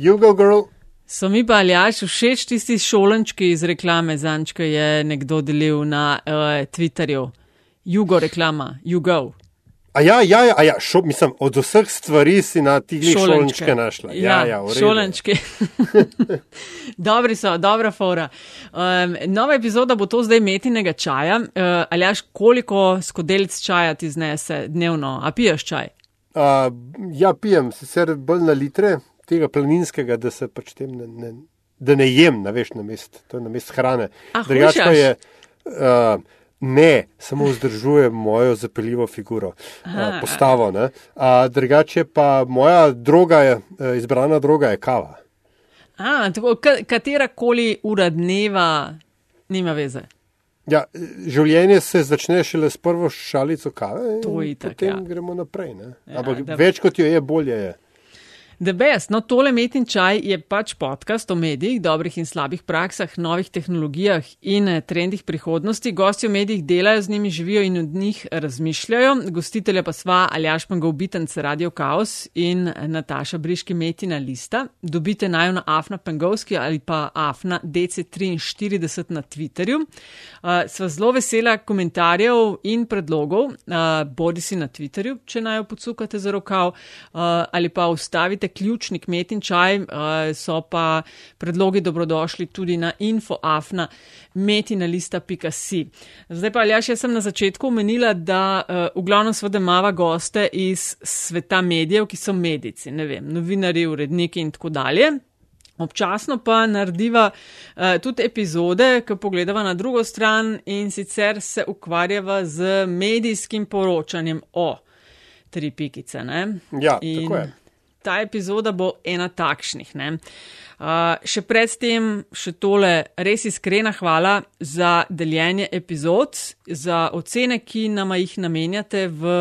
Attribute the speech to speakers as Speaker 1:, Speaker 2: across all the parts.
Speaker 1: Jugo Girl.
Speaker 2: So mi pa aljaš všeč tisti šolančki iz reklame, zančka je nekdo delil na uh, Twitterju. Jugo reklama, Jugo.
Speaker 1: A ja, ja, ja, ja šo, mislim, od vseh stvari si na tih šolančke našla. Ja, ja, ja
Speaker 2: šolančke. Dobri so, dobra fora. Um, nova epizoda bo to zdaj metinega čaja. Uh, aljaš, koliko skodelic čaja ti znese dnevno? A piješ čaj?
Speaker 1: Uh, ja, pijem, sicer bolj na litre tega planinskega, da se pač tem ne, ne, da ne jem, na veš, na mest, to je na mest hrane.
Speaker 2: Drugače pa je.
Speaker 1: Uh, Ne, samo vzdržuje mojo zapeljivo figuro, Aha. postavo. Drugače pa moja droga je, izbrana droga je kava.
Speaker 2: A, tako, katera koli ura dneva nima veze.
Speaker 1: Ja, življenje se začne šele s prvo šalico kave.
Speaker 2: To je tako.
Speaker 1: Potem ja. gremo naprej. Ja, Ampak več kot jo je, bolje je.
Speaker 2: The best, no tole Metin čaj je pač podcast o medijih, dobrih in slabih praksah, novih tehnologijah in eh, trendih prihodnosti. Gosti v medijih delajo z njimi, živijo in od njih razmišljajo. Gostitelja pa sva Aljaš Pangov Bitenc Radio Chaos in eh, Nataša Briški Metina Lista. Dobite najo na Afna Pangovski ali pa Afna DC43 na Twitterju. Uh, sva zelo vesela komentarjev in predlogov, uh, bodi si na Twitterju, če najo podsukate za rokav uh, ali pa ustavite ključni kmet in čaj, uh, so pa predlogi dobrodošli tudi na infoafna metinalista.si. Zdaj pa, Aljaš, jaz sem na začetku omenila, da uh, v glavnem sveda mava goste iz sveta medijev, ki so medici, ne vem, novinari, uredniki in tako dalje. Občasno pa narediva uh, tudi epizode, ki pogledava na drugo stran in sicer se ukvarjava z medijskim poročanjem o tri pikice. Ne?
Speaker 1: Ja, in tako je
Speaker 2: ta epizoda bo ena takšnih. Uh, še predtem, še tole, res iskrena hvala za deljenje epizod, za ocene, ki nam jih namenjate v,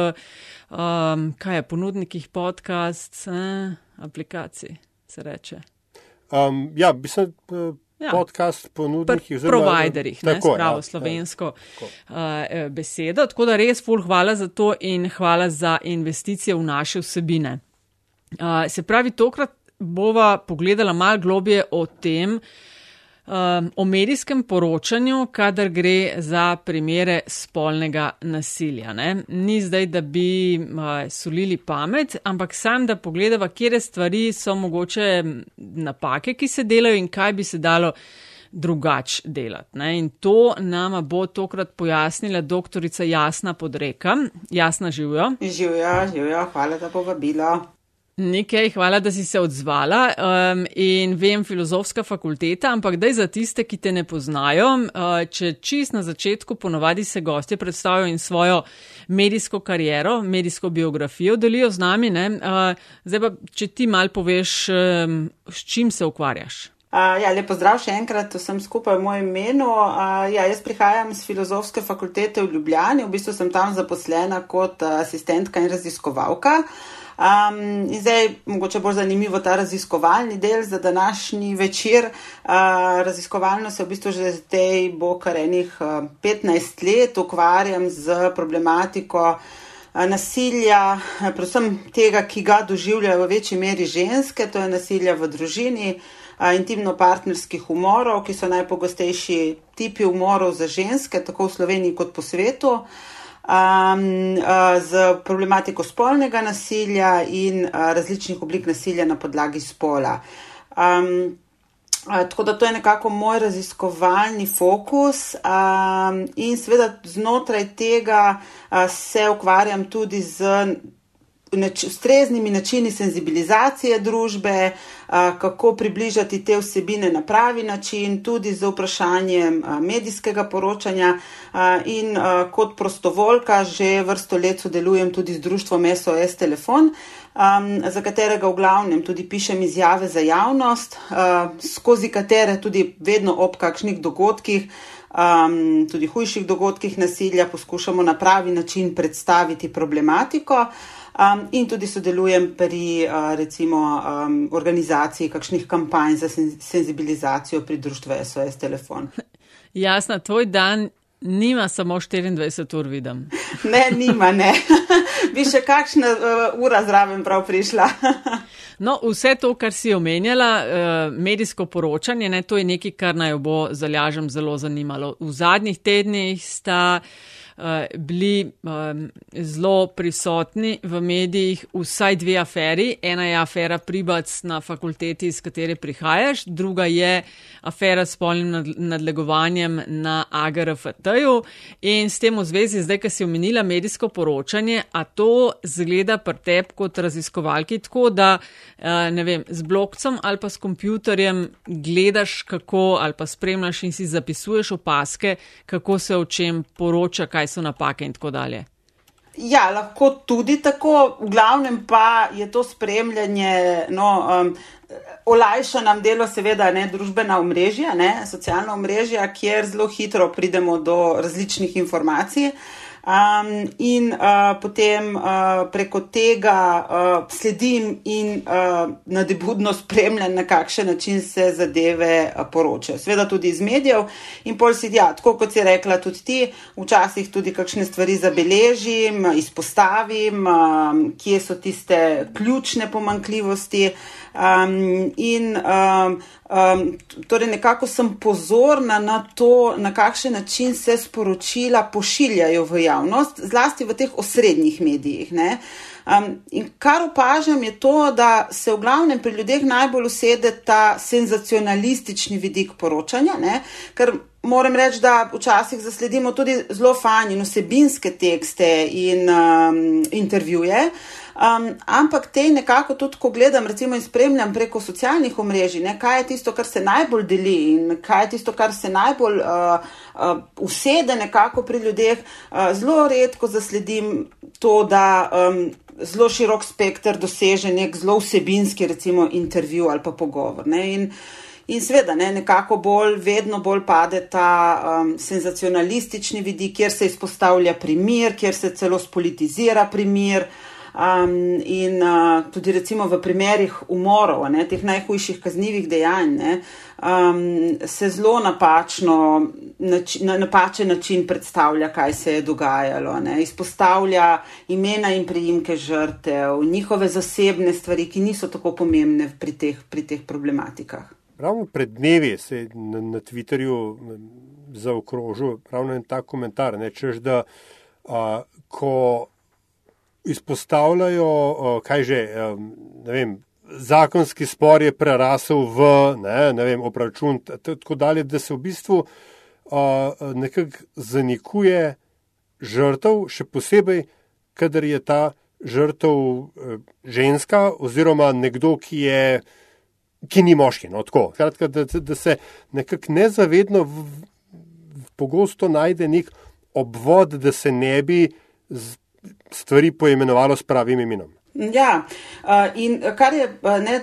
Speaker 2: um, kaj je, ponudnikih podcast, eh, aplikacij, se reče.
Speaker 1: Um, ja, bi se. Uh... Ja. Podcast ponudnikih,
Speaker 2: zelo providerjih, ne spravo ja, slovensko ja, uh, besedo. Tako da res ful hvala za to in hvala za investicije v naše vsebine. Uh, se pravi, tokrat bova pogledala malo globje o tem, um, o medijskem poročanju, kadar gre za primere spolnega nasilja. Ne? Ni zdaj, da bi uh, solili pamet, ampak sam, da pogledava, kje stvari so mogoče napake, ki se delajo in kaj bi se dalo drugač delati. Ne? In to nama bo tokrat pojasnila doktorica Jasna Podreka. Jasna živijo.
Speaker 3: Živijo, živijo, hvala za povabilo.
Speaker 2: Nekaj, hvala, da si se odzvala. Um, in vem, filozofska fakulteta, ampak daj za tiste, ki te ne poznajo, uh, če čist na začetku ponovadi se gostje predstavijo in svojo medijsko kariero, medijsko biografijo delijo z nami. Uh, zdaj pa, če ti mal poveš, um, s čim se ukvarjaš.
Speaker 3: Uh, ja, lepo zdrav še enkrat, vsem skupaj v mojem imenu. Uh, ja, jaz prihajam z filozofske fakultete v Ljubljani, v bistvu sem tam zaposlena kot uh, asistentka in raziskovalka. Um, in zdaj, mogoče bolj zanimivo ta raziskovalni del za današnji večer. Uh, raziskovalno se v bistvu že zdaj bo kar enih uh, 15 let ukvarjam z problematiko nasilja, predvsem tega, ki ga doživljajo v večji meri ženske, to je nasilja v družini. Intimno-partnerskih umorov, ki so najpogostejši tipi umorov za ženske, tako v Sloveniji kot po svetu. Um, z problematiko spolnega nasilja in različnih oblik nasilja na podlagi spola. Um, Tako da to je nekako moj raziskovalni fokus, um, in seveda znotraj tega uh, se ukvarjam tudi z nač ustreznimi načini senzibilizacije družbe, kako približati te vsebine na pravi način, tudi z vprašanjem medijskega poročanja. In kot prostovoljka že vrsto let sodelujem tudi z društvom SOS Telefon, za katerega v glavnem tudi pišem izjave za javnost, skozi katere tudi vedno ob kakšnih dogodkih. Um, tudi hujših dogodkih nasilja poskušamo na pravi način predstaviti problematiko. Uh, Um, in tudi sodelujem pri uh, recimo, um, organizaciji kakšnih kampanj za senzibilizacijo pri društvu SOS Telefon.
Speaker 2: Jasno, tvoj dan Nima samo 24 ur, vidim.
Speaker 3: Ne, nima, ne. Bi še kakšna uh, ura zraven prav prišla.
Speaker 2: no, vse to, kar si omenjala, uh, medijsko poročanje, ne, to je nekaj, kar naj bo zalažem zelo zanimalo. V zadnjih tednih sta. Eh, bili um, zelo prisotni v medijih vsaj dve aferi. Ena je afera Pribac na fakulteti, iz katere prihajaš, druga je afera s polnim nadlegovanjem na AGRFT-ju. In s tem v zvezi, zdaj, ki si omenila medijsko poročanje, a to zgleda pretep kot raziskovalki tako, da uh, ne vem, z blokcem ali pa s kompjuterjem gledaš, kako ali pa spremljaš in si zapisuješ opaske, kako se o čem poroča, kaj so napake in tako dalje.
Speaker 3: Ja, lahko tudi tako, v glavnem pa je to spremljanje, no, um, olajša nam delo, seveda, ne, družbena omrežja, ne, socialna omrežja, kjer zelo hitro pridemo do različnih informacij. Um, in uh, potem uh, preko tega uh, sledim in uh, nadebudno spremljam, na kakšen način se zadeve uh, poročajo. Sveda tudi iz medijev in pol si, ja, tako kot si rekla, tudi ti, včasih tudi kakšne stvari zabeležim, izpostavim, um, kje so tiste ključne pomankljivosti. Um, in um, um, torej nekako sem pozorna na to, na kakšen način se sporočila pošiljajo v javnost, zlasti v teh osrednjih medijih. Um, in kar opažam je to, da se v glavnem pri ljudeh najbolj usede ta senzacionalistični vidik poročanja, ne? ker moram reči, da včasih zasledimo tudi zelo fajn in vsebinske tekste in um, intervjuje. Um, ampak te nekako tudi, ko gledam recimo, in spremljam preko socialnih omrežij, ne, kaj je tisto, kar se najbolj deli in kaj je tisto, kar se najbolj uh, uh, usede nekako pri ljudeh, uh, zelo redko zasledim to, da um, zelo širok spektr doseže nek zelo vsebinski recimo, intervju ali pa pogovor. Ne, in, In seveda, ne, nekako bolj, vedno bolj pade ta um, senzacionalistični vidik, kjer se izpostavlja primer, kjer se celo spolitizira primer. Um, in uh, tudi recimo v primerih umorov, ne, teh najhujših kaznjivih dejanj, ne, um, se zelo napačno, nači, na napačen način predstavlja, kaj se je dogajalo. Ne, izpostavlja imena in priimke žrtev, njihove zasebne stvari, ki niso tako pomembne pri teh, pri teh problematikah.
Speaker 1: Ravno pred dnevi se je na, na Twitterju zaokrožil ravno en tak komentar, ne, čež da a, ko izpostavljajo, kaj že, ne vem, zakonski spor je prerasel v, ne, ne vem, opračun, tako dalje, da se v bistvu nekako zanikuje žrtev, še posebej, kadar je ta žrtev e, ženska oziroma nekdo, ki je, ki ni moški, no tako. Kratka, da, da se nekako nezavedno v, v, pogosto najde nek obvod, da se ne bi z, stvari poimenovalo s pravim imenom.
Speaker 3: Ja, in kar je, ne,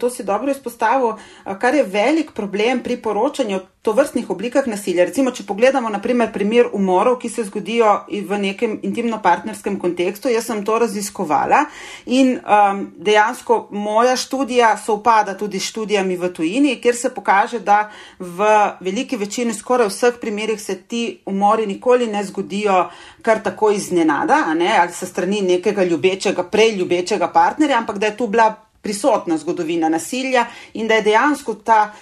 Speaker 3: to si dobro izpostavil, kar je velik problem pri poročanju to vrstnih oblikah nasilja. Recimo, če pogledamo naprimer primer umorov, ki se zgodijo v nekem intimno-partnerskem kontekstu, jaz sem to raziskovala in um, dejansko moja študija sovpada tudi s študijami v tujini, kjer se pokaže, da v veliki večini, skoraj vseh primerih se ti umori nikoli ne zgodijo kar tako iznenada, ne, ali se strani nekega ljubečega, prej ljubečega partnerja, ampak da je tu bila prisotna zgodovina nasilja in da je dejansko ta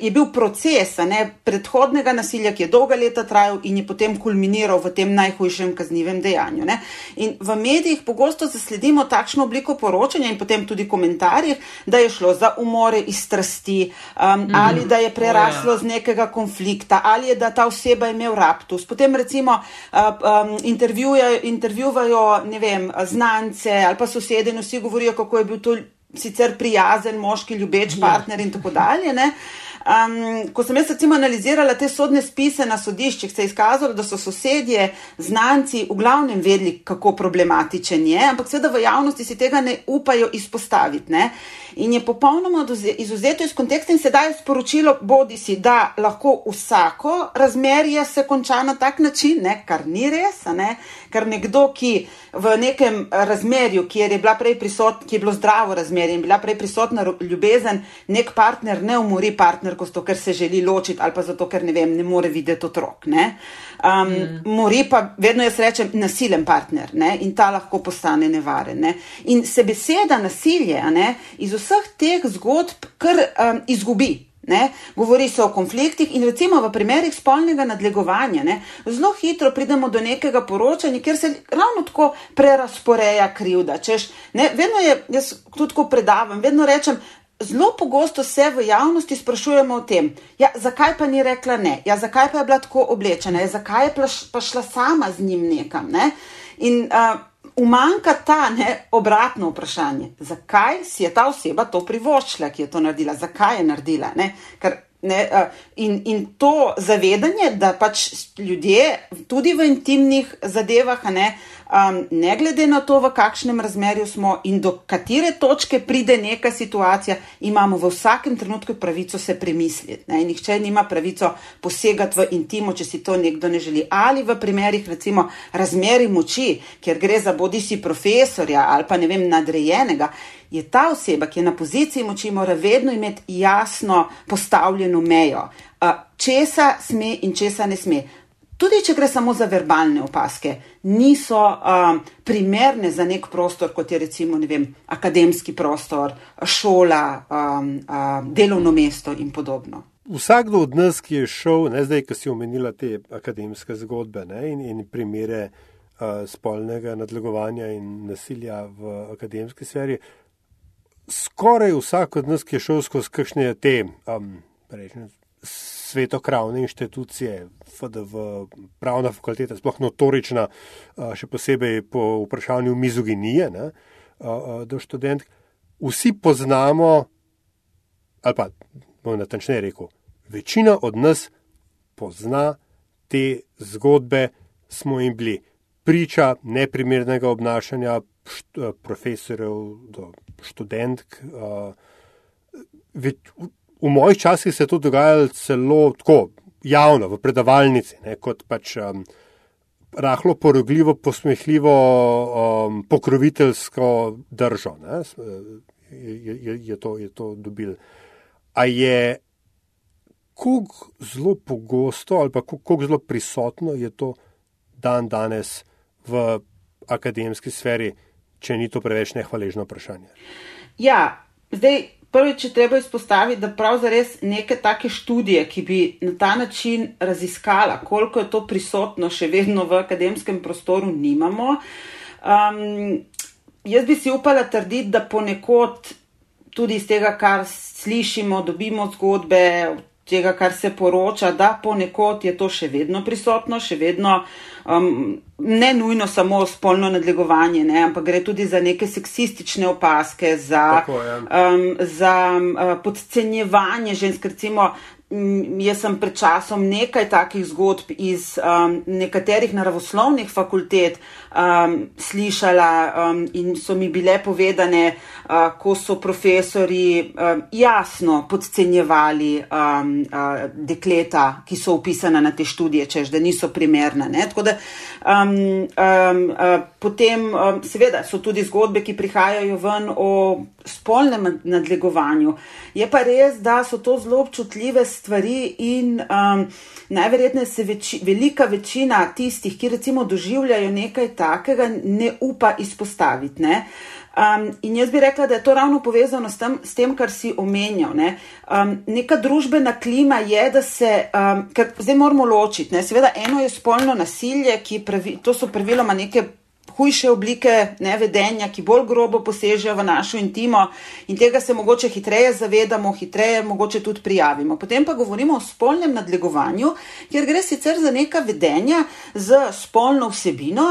Speaker 3: je bil proces ne, predhodnega nasilja, ki je dolga leta trajal in je potem kulminiral v tem najhujšem kaznivem dejanju. Ne. In v medijih pogosto zasledimo takšno obliko poročanja in potem tudi komentarjih, da je šlo za umore iz strasti um, mm. ali da je preraslo oh, ja. z nekega konflikta ali je da ta oseba imel raptus. Potem recimo uh, um, intervjuvajo ne vem, znance ali pa sosede in vsi govorijo, kako je bil to sicer prijazen, moški, ljubeč ja. partner in tako dalje. Ne? Um, ko sem jaz recimo analizirala te sodne spise na sodiščih, se je izkazalo, da so sosedje, znanci v glavnem vedeli, kako problematičen je, ampak seveda v javnosti si tega ne upajo izpostaviti. Ne? In je popolnoma izuzeto iz konteksta in sedaj je sporočilo, bodi si, da lahko vsako razmerje se konča na tak način, ne? kar ni res, ne? ker nekdo, ki v nekem razmerju, kjer je bila prej prisotna, ki je bilo zdravo razmerje, in bila prej prisotna ljubezen, nek partner ne umori partnerko, zato ker se želi ločiti ali pa zato, ker ne vem, ne more videti otrok. Ne? Um, mm. Mori pa, vedno jaz rečem, nasilen partner ne? in ta lahko postane nevaren. Ne? In se beseda nasilje ne, iz vseh teh zgodb kar um, izgubi. Ne? Govori se o konfliktih in recimo v primerih spolnega nadlegovanja. Ne? Zelo hitro pridemo do nekega poročanja, kjer se ravno tako prerasporeja krivda. Češ, ne, vedno je, jaz tudi ko predavam, vedno rečem, zelo pogosto se v javnosti sprašujemo o tem, ja, zakaj pa ni rekla ne, ja, zakaj pa je bila tako oblečena, ja, zakaj je pa šla sama z njim nekam. Ne? In uh, umanka ta ne, obratno vprašanje, zakaj si je ta oseba to privoščila, ki je to naredila, zakaj je naredila. Ne? Ker Ne, in, in to zavedanje, da pač ljudje tudi v intimnih zadevah, ne, um, ne glede na to, v kakšnem razmerju smo in do katere točke pride neka situacija, imamo v vsakem trenutku pravico se premisliti. Ne, nihče nima pravico posegati v intimo, če si to nekdo ne želi. Ali v primerih, recimo, razmeri moči, kjer gre za bodi si profesorja ali pa ne vem, nadrejenega je ta oseba, ki je na poziciji moči, mora vedno imeti jasno postavljeno mejo, česa sme in česa ne sme. Tudi če gre samo za verbalne opaske, niso um, primerne za nek prostor, kot je recimo vem, akademski prostor, šola, um, um, delovno mesto in podobno.
Speaker 1: Vsakdo od nas, ki je šel, ne zdaj, ki si omenila te akademske zgodbe ne, in, in primere uh, spolnega nadlegovanja in nasilja v akademski sferi, skoraj vsak od nas, ki je šel skozi kakšne te um, svetokravne inštitucije, FDV, pravna fakulteta, sploh notorična, uh, še posebej po vprašanju mizoginije, ne, uh, uh, do študent, vsi poznamo, ali pa bom natančneje rekel, večina od nas pozna te zgodbe, smo jim bili priča neprimernega obnašanja profesorjev do študentk. V mojih časih se je to dogajalo celo tako javno, v predavalnici, ne, kot pač um, rahlo porogljivo, posmehljivo, um, pokroviteljsko držo. Ne, je, je, je, to, je to dobil. A je kako zelo pogosto ali pa kako zelo prisotno je to dan danes v akademski sferi? če ni to preveč nehvaležno vprašanje.
Speaker 3: Ja, zdaj prvič je treba izpostaviti, da prav zares neke take študije, ki bi na ta način raziskala, koliko je to prisotno še vedno v akademskem prostoru, nimamo. Um, jaz bi si upala trditi, da ponekod tudi iz tega, kar slišimo, dobimo zgodbe, tega, kar se poroča, da ponekod je to še vedno prisotno, še vedno um, ne nujno samo spolno nadlegovanje, ne, ampak gre tudi za neke seksistične opaske, za, Tako, ja. um, za um, podcenjevanje žensk, recimo jaz sem pred časom nekaj takih zgodb iz um, nekaterih naravoslovnih fakultet um, slišala um, in so mi bile povedane, uh, ko so profesori um, jasno podcenjevali um, uh, dekleta, ki so upisana na te študije, čež da niso primerna. Da, um, um, uh, potem um, seveda so tudi zgodbe, ki prihajajo ven o spolnem nadlegovanju. Je pa res, da so to zelo občutljive stvari in um, najverjetneje se veči, velika večina tistih, ki recimo doživljajo nekaj takega, ne upa izpostaviti. Ne? Um, in jaz bi rekla, da je to ravno povezano s tem, s tem kar si omenjal. Ne? Um, neka družbena klima je, da se, um, ker zdaj moramo ločiti. Ne? Seveda, eno je spolno nasilje, pravi, to so praviloma neke hujše oblike nevedenja, ki bolj grobo posežejo v našo intimo in tega se mogoče hitreje zavedamo, hitreje mogoče tudi prijavimo. Potem pa govorimo o spolnem nadlegovanju, kjer gre sicer za neka vedenja z spolno vsebino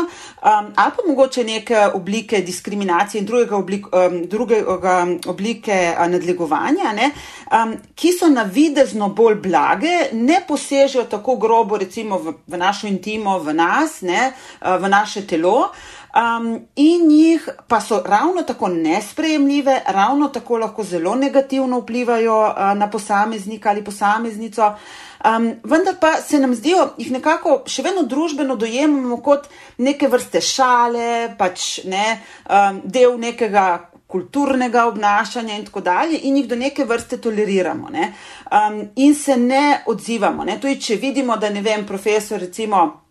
Speaker 3: um, ali pa mogoče neke oblike diskriminacije in drugega, oblik, um, drugega oblike nadlegovanja, ne, um, ki so navidezno bolj blage, ne posežejo tako grobo recimo v, v našo intimo, v nas, ne, uh, v naše telo um, in jih pa so ravno tako nesprejemljive, ravno tako lahko zelo negativno vplivajo uh, na posameznika ali posameznico. Um, vendar pa se nam zdijo, jih nekako še vedno družbeno dojemamo kot neke vrste šale, pač ne, um, del nekega kulturnega obnašanja in tako dalje, in jih do neke vrste toleriramo ne? Um, in se ne odzivamo. Ne? Tudi, če vidimo, da ne vem, profesor, recimo,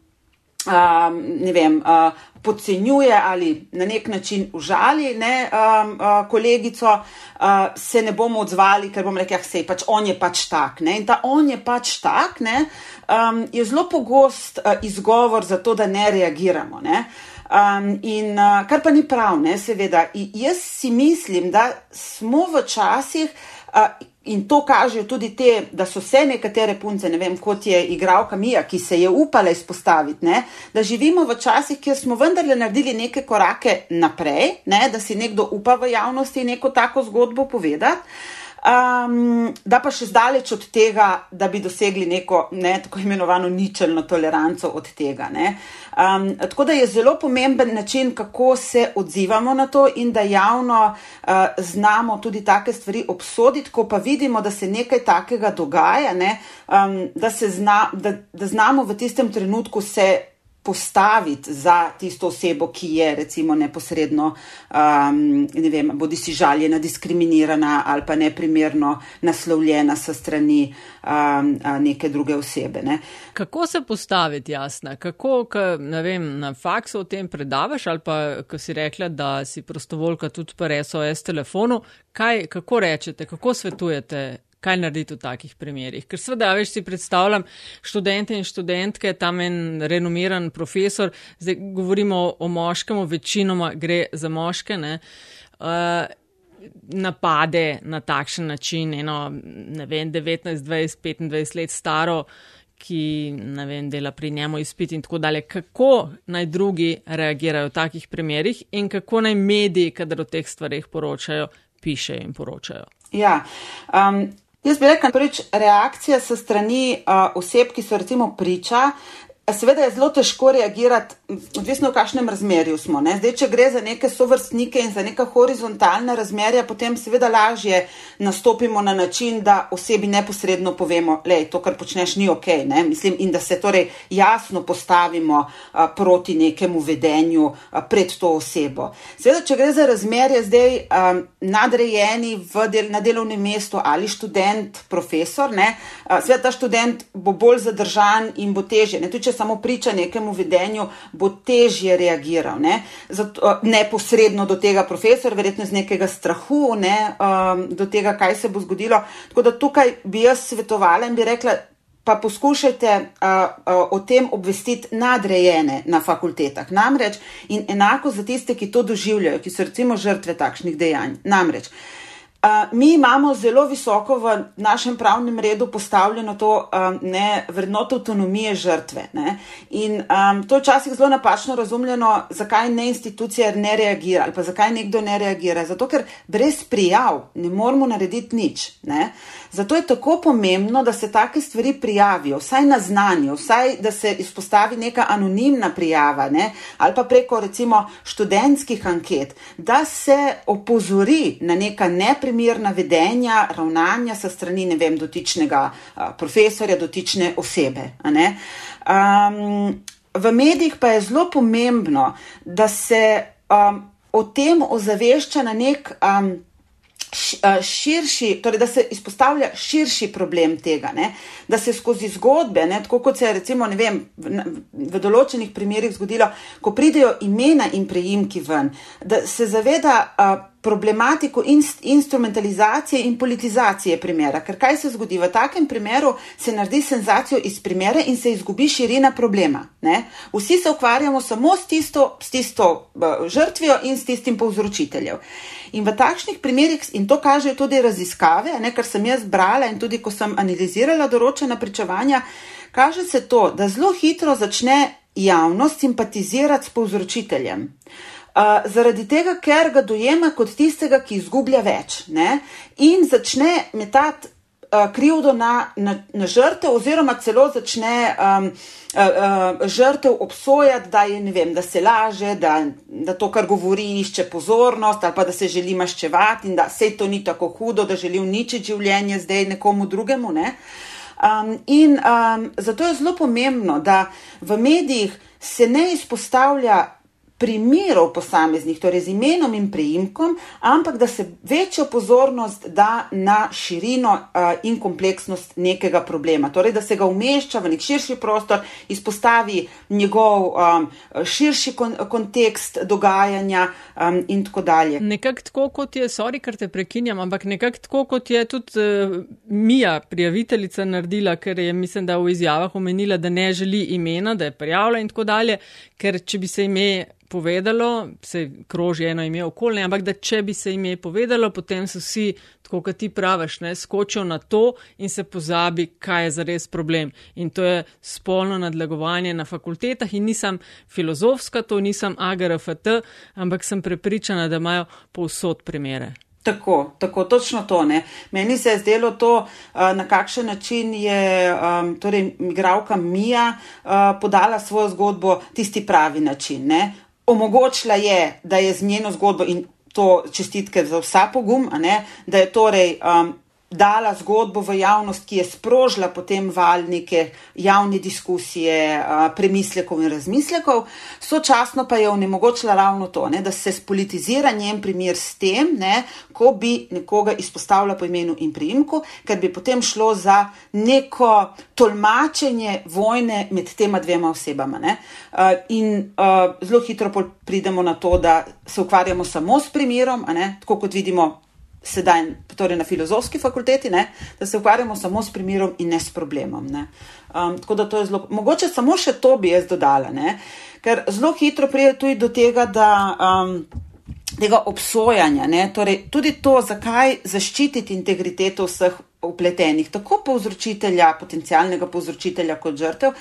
Speaker 3: um, ne vem. Uh, Podcenjuje ali na nek način užali ne, um, uh, kolegico, uh, se ne bomo odzvali, ker bomo rekli, da ja, je pač on je pač tak. Ne. In ta on je pač tak, ne, um, je zelo pogost uh, izgovor za to, da ne reagiramo. Ne. Um, in uh, kar pa ni prav, ne, seveda. I, jaz si mislim, da smo v časih, uh, in to kažejo tudi te, da so se nekatere punce, ne vem, kot je igralka Mija, ki se je upala izpostaviti, ne, da živimo v časih, kjer smo vendarle naredili neke korake naprej, ne, da si nekdo upa v javnosti neko tako zgodbo povedati. Um, da pa še zdaleč od tega, da bi dosegli neko ne, tako imenovano ničelno toleranco od tega. Um, tako da je zelo pomemben način, kako se odzivamo na to in da javno uh, znamo tudi take stvari obsoditi, ko pa vidimo, da se nekaj takega dogaja, ne, um, da, zna, da, da znamo v tistem trenutku se postaviti za tisto osebo, ki je recimo neposredno, um, ne vem, bodi si žaljena, diskriminirana ali pa neprimerno naslovljena sa strani um, neke druge osebe. Ne.
Speaker 2: Kako se postaviti, jasna? Kako, ka, ne vem, na faksu o tem predavaš ali pa, ko si rekla, da si prostovoljka tudi pa SOS telefonu, kaj, kako rečete, kako svetujete kaj narediti v takih primerjih. Ker seveda, veš, si predstavljam študente in študentke, tam en renomiran profesor, zdaj govorimo o, o moškem, večinoma gre za moške, ne, uh, napade na takšen način, eno, ne vem, 19, 20, 25 let staro, ki, ne vem, dela pri njemu izpit in tako dalje. Kako naj drugi reagirajo v takih primerjih in kako naj mediji, kadar o teh stvarih poročajo, pišejo in poročajo.
Speaker 3: Ja, um, Jaz bi rekel, prvič reakcija se strani uh, oseb, ki so recimo priča, Seveda je zelo težko reagirati, odvisno v kakšnem razmerju smo. Ne? Zdaj, če gre za neke sovrstnike in za neka horizontalna razmerja, potem seveda lažje nastopimo na način, da osebi neposredno povemo, da to, kar počneš, ni ok. Mislim, in da se torej jasno postavimo a, proti nekemu vedenju a, pred to osebo. Seveda, če gre za razmerje zdaj a, nadrejeni del, na delovnem mestu ali študent, profesor, ne? a, seveda ta študent bo bolj zadržan in bo teže samo priča nekemu vedenju, bo težje reagiral. Ne? Zato, neposredno do tega profesora, verjetno z nekega strahu, ne? um, do tega, kaj se bo zgodilo. Tako da tukaj bi jaz svetovala in bi rekla. Pa poskušajte uh, uh, o tem obvestiti nadrejene na fakultetah. Namreč, in enako za tiste, ki to doživljajo, ki so recimo žrtve takšnih dejanj. Namreč, uh, mi imamo zelo visoko v našem pravnem redu postavljeno to um, ne, vrednoto avtonomije žrtve. Ne? In um, to je včasih zelo napačno razumljeno, zakaj ne institucija ne reagira ali pa zakaj nekdo ne reagira. Zato, ker brez prijav ne moramo narediti nič. Ne? Zato je tako pomembno, da se take stvari prijavijo, vsaj na znanje, vsaj da se izpostavi neka anonimna prijava ne? ali pa preko recimo študentskih anket, da se opozori na neka neprimerna neprimerna vedenja, ravnanja sa strani vem, dotičnega profesorja, dotične osebe. Um, v medijih pa je zelo pomembno, da se um, o tem ozavešča na nek. Um, širši, torej da se izpostavlja širši problem tega, ne? da se skozi zgodbe, ne? tako kot se je recimo vem, v, v določenih primerjih zgodilo, ko pridejo imena in prejimki ven, da se zaveda a, problematiko inst, instrumentalizacije in politizacije primera. Ker kaj se zgodi? V takem primeru se naredi senzacijo iz primera in se izgubi širina problema. Ne? Vsi se ukvarjamo samo s tisto, s tisto žrtvijo in s tistim povzročiteljem. In v takšnih primerih, in to kažejo tudi raziskave, ne, kar sem jaz brala in tudi ko sem analizirala določena pričevanja, kaže se to, da zelo hitro začne javnost simpatizirati s povzročiteljem. Uh, zaradi tega, ker ga dojema kot tistega, ki izgublja več, ne? in začne metati krivdo na, na, na žrtev, oziroma celo začne um, uh, uh, žrtev obsojati, da, je, vem, da se laže, da, da to, kar govori, išče pozornost, ali pa da se želi maščevati in da se to ni tako hudo, da želi uničiti življenje zdaj nekomu drugemu. Ne? Um, in um, zato je zelo pomembno, da v medijih se ne izpostavlja primerov posameznih, torej z imenom in preimkom, ampak da se večjo pozornost da na širino uh, in kompleksnost nekega problema. Torej, da se ga umešča v nek širši prostor, izpostavi njegov um, širši kon kontekst dogajanja um, in tako dalje.
Speaker 2: Nekako tako, kot je, sorry, ker te prekinjam, ampak nekako tako, kot je tudi uh, Mija, prijaviteljica, naredila, ker je, mislim, da v izjavah omenila, da ne želi imena, da je prijavila in tako dalje, ker če bi se ime povedalo, se kroži eno ime okolje, ampak da če bi se ime povedalo, potem so vsi, tako kot ti praviš, ne, skočijo na to in se pozabi, kaj je zares problem. In to je spolno nadlegovanje na fakultetah in nisem filozofska, to nisem AGRFT, ampak sem prepričana, da imajo povsod primere.
Speaker 3: Tako, tako, točno to. Ne. Meni se je zdelo to, na kakšen način je um, torej, migravka Mija uh, podala svojo zgodbo tisti pravi način. Ne omogočila je, da je z njeno zgodbo in to čestitke za vsa pogum, da je torej um, dala zgodbo v javnost, ki je sprožila potem val neke javne diskusije, premislekov in razmislekov, sočasno pa je onemogočila ravno to, ne, da se spolitizira njen primer s tem, ne, ko bi nekoga izpostavila po imenu in priimku, ker bi potem šlo za neko tolmačenje vojne med tema dvema osebama. Ne. In zelo hitro pridemo na to, da se ukvarjamo samo s primerom, ne, tako kot vidimo sedaj torej na filozofski fakulteti, ne, da se ukvarjamo samo s primerom in ne s problemom. Ne. Um, tako da to je zelo, mogoče samo še to bi jaz dodala, ne, ker zelo hitro pride tudi do tega, da. Um, Tega obsojanja, ne? torej tudi to, zakaj zaščititi integriteto vseh upletenih, tako povzročitelja, potencialnega povzročitelja, kot žrtev.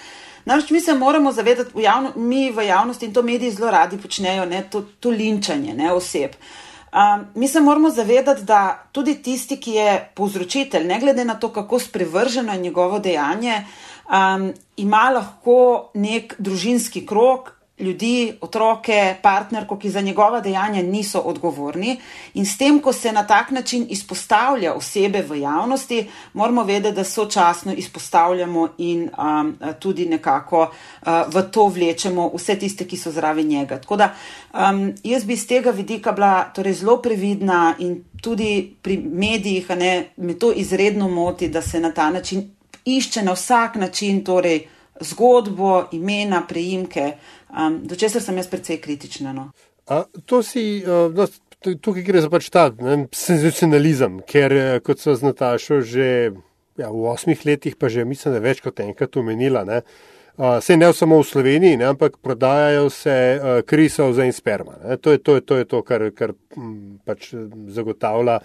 Speaker 3: Namreč mi se moramo zavedati, v javno, mi v javnosti in to mediji zelo radi počnejo, ne? to, to linčanje ne? oseb. Uh, Um, mi se moramo zavedati, da tudi tisti, ki je povzročitelj, ne glede na to, kako sprevrženo je njegovo dejanje, um, ima lahko nek družinski krok, ljudi, otroke, partnerko, ki za njegova dejanja niso odgovorni. In s tem, ko se na tak način izpostavlja osebe v javnosti, moramo vedeti, da sočasno izpostavljamo in um, tudi nekako uh, v to vlečemo vse tiste, ki so zraven njega. Tako da um, jaz bi iz tega vidika bila torej zelo previdna in tudi pri medijih, ne, me to izredno moti, da se na ta način išče na vsak način torej zgodbo, imena, preimke, um, do česar sem jaz precej kritična. No.
Speaker 1: A, to si, uh, no, tukaj gre za pač ta ne, senzacionalizem, ker eh, kot so z Natašo že ja, v osmih letih, pa že mislim, da več kot enkrat omenila. Ne, uh, se ne samo v Sloveniji, ne, ampak prodajajo se uh, krisov za in sperma. Ne, to, je, to, je, to je to, kar, kar m, pač zagotavlja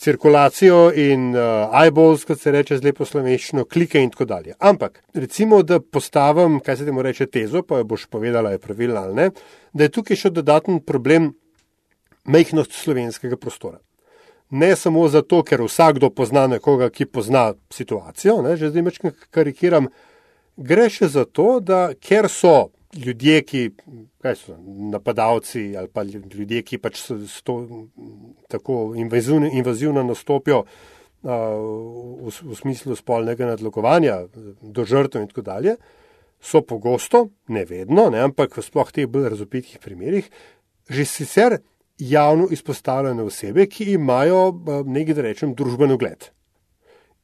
Speaker 1: cirkulacijo in uh, eyeballs, kot se reče z lepo slovenščino, klike in tako dalje. Ampak, recimo, da postavim, kaj se temu reče, tezo, pa jo boš povedala, je pravilna ali ne, da je tukaj še dodaten problem mehkosti slovenskega prostora. Ne samo zato, ker vsakdo pozna nekoga, ki pozna situacijo, ne, že zdaj mečkam karikiram, gre še za to, da ker so ljudje, ki so napadalci ali pa ljudje, ki pač so, so tako invazivno, invazivno nastopijo uh, v, v smislu spolnega nadlogovanja do žrtev in tako dalje, so pogosto, ne vedno, ne, ampak v sploh teh bolj razopitih primerih, že sicer javno izpostavljene osebe, ki imajo nekaj, da rečem, družbeno gled.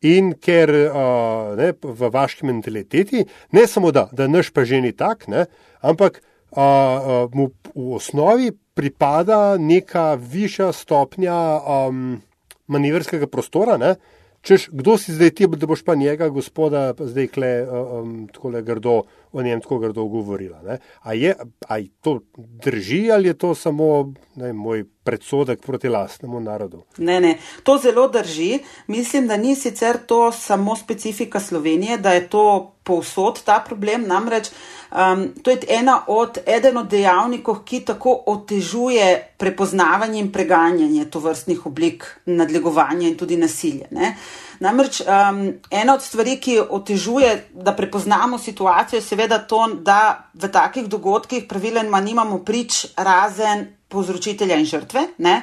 Speaker 1: In ker uh, ne, v vaški mentaliteti, ne samo da, da naš pa že ni tak, ne, ampak uh, mu v osnovi pripada neka višja stopnja um, manevrskega prostora. Ne, češ, kdo si zdaj ti, da boš pa njega, gospoda, zdaj kle um, tako le grdo o njem tako grdo govorila. A je a to drži ali je to samo ne, moj predsodek proti lastnemu narodu?
Speaker 3: Ne, ne, to zelo drži. Mislim, da ni sicer to samo specifika Slovenije, da je to povsod ta problem. Namreč um, to je ena od, eden od dejavnikov, ki tako otežuje prepoznavanje in preganjanje tovrstnih oblik nadlegovanja in tudi nasilja. Ne? Namreč um, ena od stvari, ki otežuje, da prepoznamo situacijo, je seveda to, da v takih dogodkih praviloma nimamo prič razen povzročitelja in žrtve. Ne?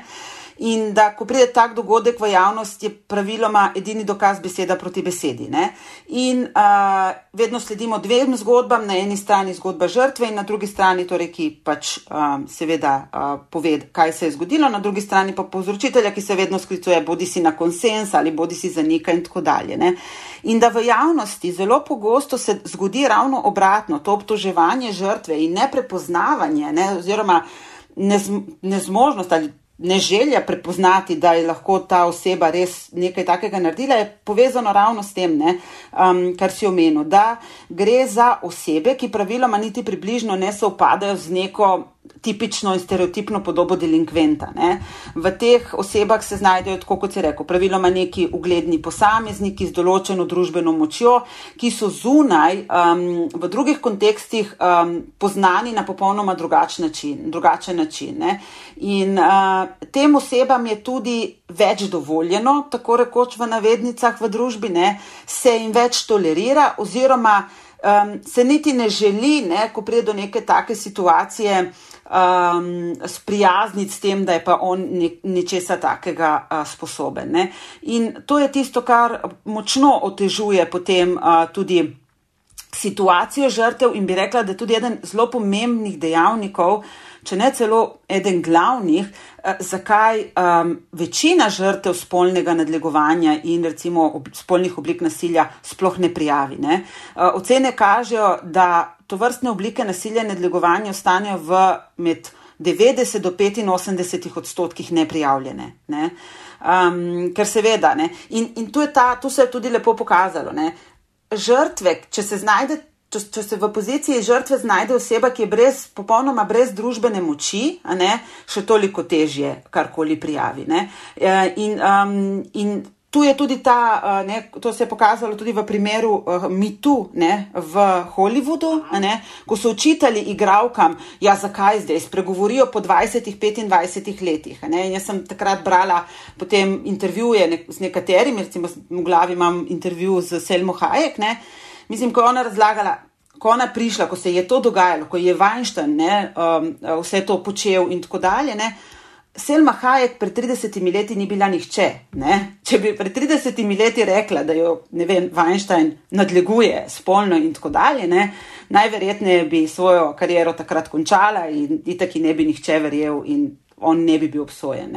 Speaker 3: In da, ko pride tak dogodek v javnost, je praviloma edini dokaz beseda proti besedi. Ne? In uh, vedno sledimo dvem zgodbam, na eni strani zgodba žrtve in na drugi strani, torej, ki pač um, seveda uh, pove, kaj se je zgodilo, na drugi strani pa povzročitelja, ki se vedno sklicuje bodi si na konsens ali bodi si za nekaj in tako dalje. Ne? In da v javnosti zelo pogosto se zgodi ravno obratno, to obtoževanje žrtve in neprepoznavanje, ne, oziroma nez, nezmožnost ali ne želja prepoznati, da je lahko ta oseba res nekaj takega naredila, je povezano ravno s tem, ne, um, kar si omenil, da gre za osebe, ki praviloma niti približno ne se upadajo z neko tipično in stereotipno podobo delinkventa. Ne. V teh osebah se znajdejo, tako kot se reče, praviloma neki ugledni posamezniki z določeno družbeno močjo, ki so zunaj um, v drugih kontekstih um, poznani na popolnoma drugačen način. Drugačen način in uh, tem osebam je tudi več dovoljeno, tako rekoč v navednicah v družbi, ne, se jim več tolerira oziroma um, se niti ne želi, ne, ko pride do neke take situacije, um, sprijazniti s tem, da je pa on nečesa takega uh, sposoben. Ne. In to je tisto, kar močno otežuje potem uh, tudi situacijo žrtev in bi rekla, da je tudi eden zelo pomembnih dejavnikov, če ne celo eden glavnih, eh, zakaj um, večina žrtev spolnega nadlegovanja in recimo ob, spolnih oblik nasilja sploh ne prijavi. Ne? Uh, ocene kažejo, da to vrstne oblike nasilja in nadlegovanja ostanejo v med 90 do 85 odstotkih neprijavljene. Ne? Um, ker seveda, ne? in, in tu, ta, tu se je tudi lepo pokazalo, ne? žrtve, če se znajde če, če se v poziciji žrtve znajde oseba, ki je brez, popolnoma brez družbene moči, ne, še toliko težje karkoli prijavi. E, in, um, in tu je tudi ta, ne, to se je pokazalo tudi v primeru uh, Mitu ne, v Hollywoodu, ne, ko so učitali igravkam, ja, zakaj zdaj spregovorijo po 20-25 letih. Ne, jaz sem takrat brala potem intervjuje ne, z nekaterimi, recimo v glavi imam intervju z Selmo Hajek. Ne, Mislim, ko je ona razlagala, ko ona prišla, ko se je to dogajalo, ko je Weinstein ne, um, vse to počel in tako dalje. Ne, Selma Hajek pred 30 leti ni bila nihče. Ne? Če bi pred 30 leti rekla, da jo vem, Weinstein nadleguje spolno in tako dalje, ne? najverjetneje bi svojo kariero takrat končala in itaki ne bi nihče verjel in on ne bi bil obsojen.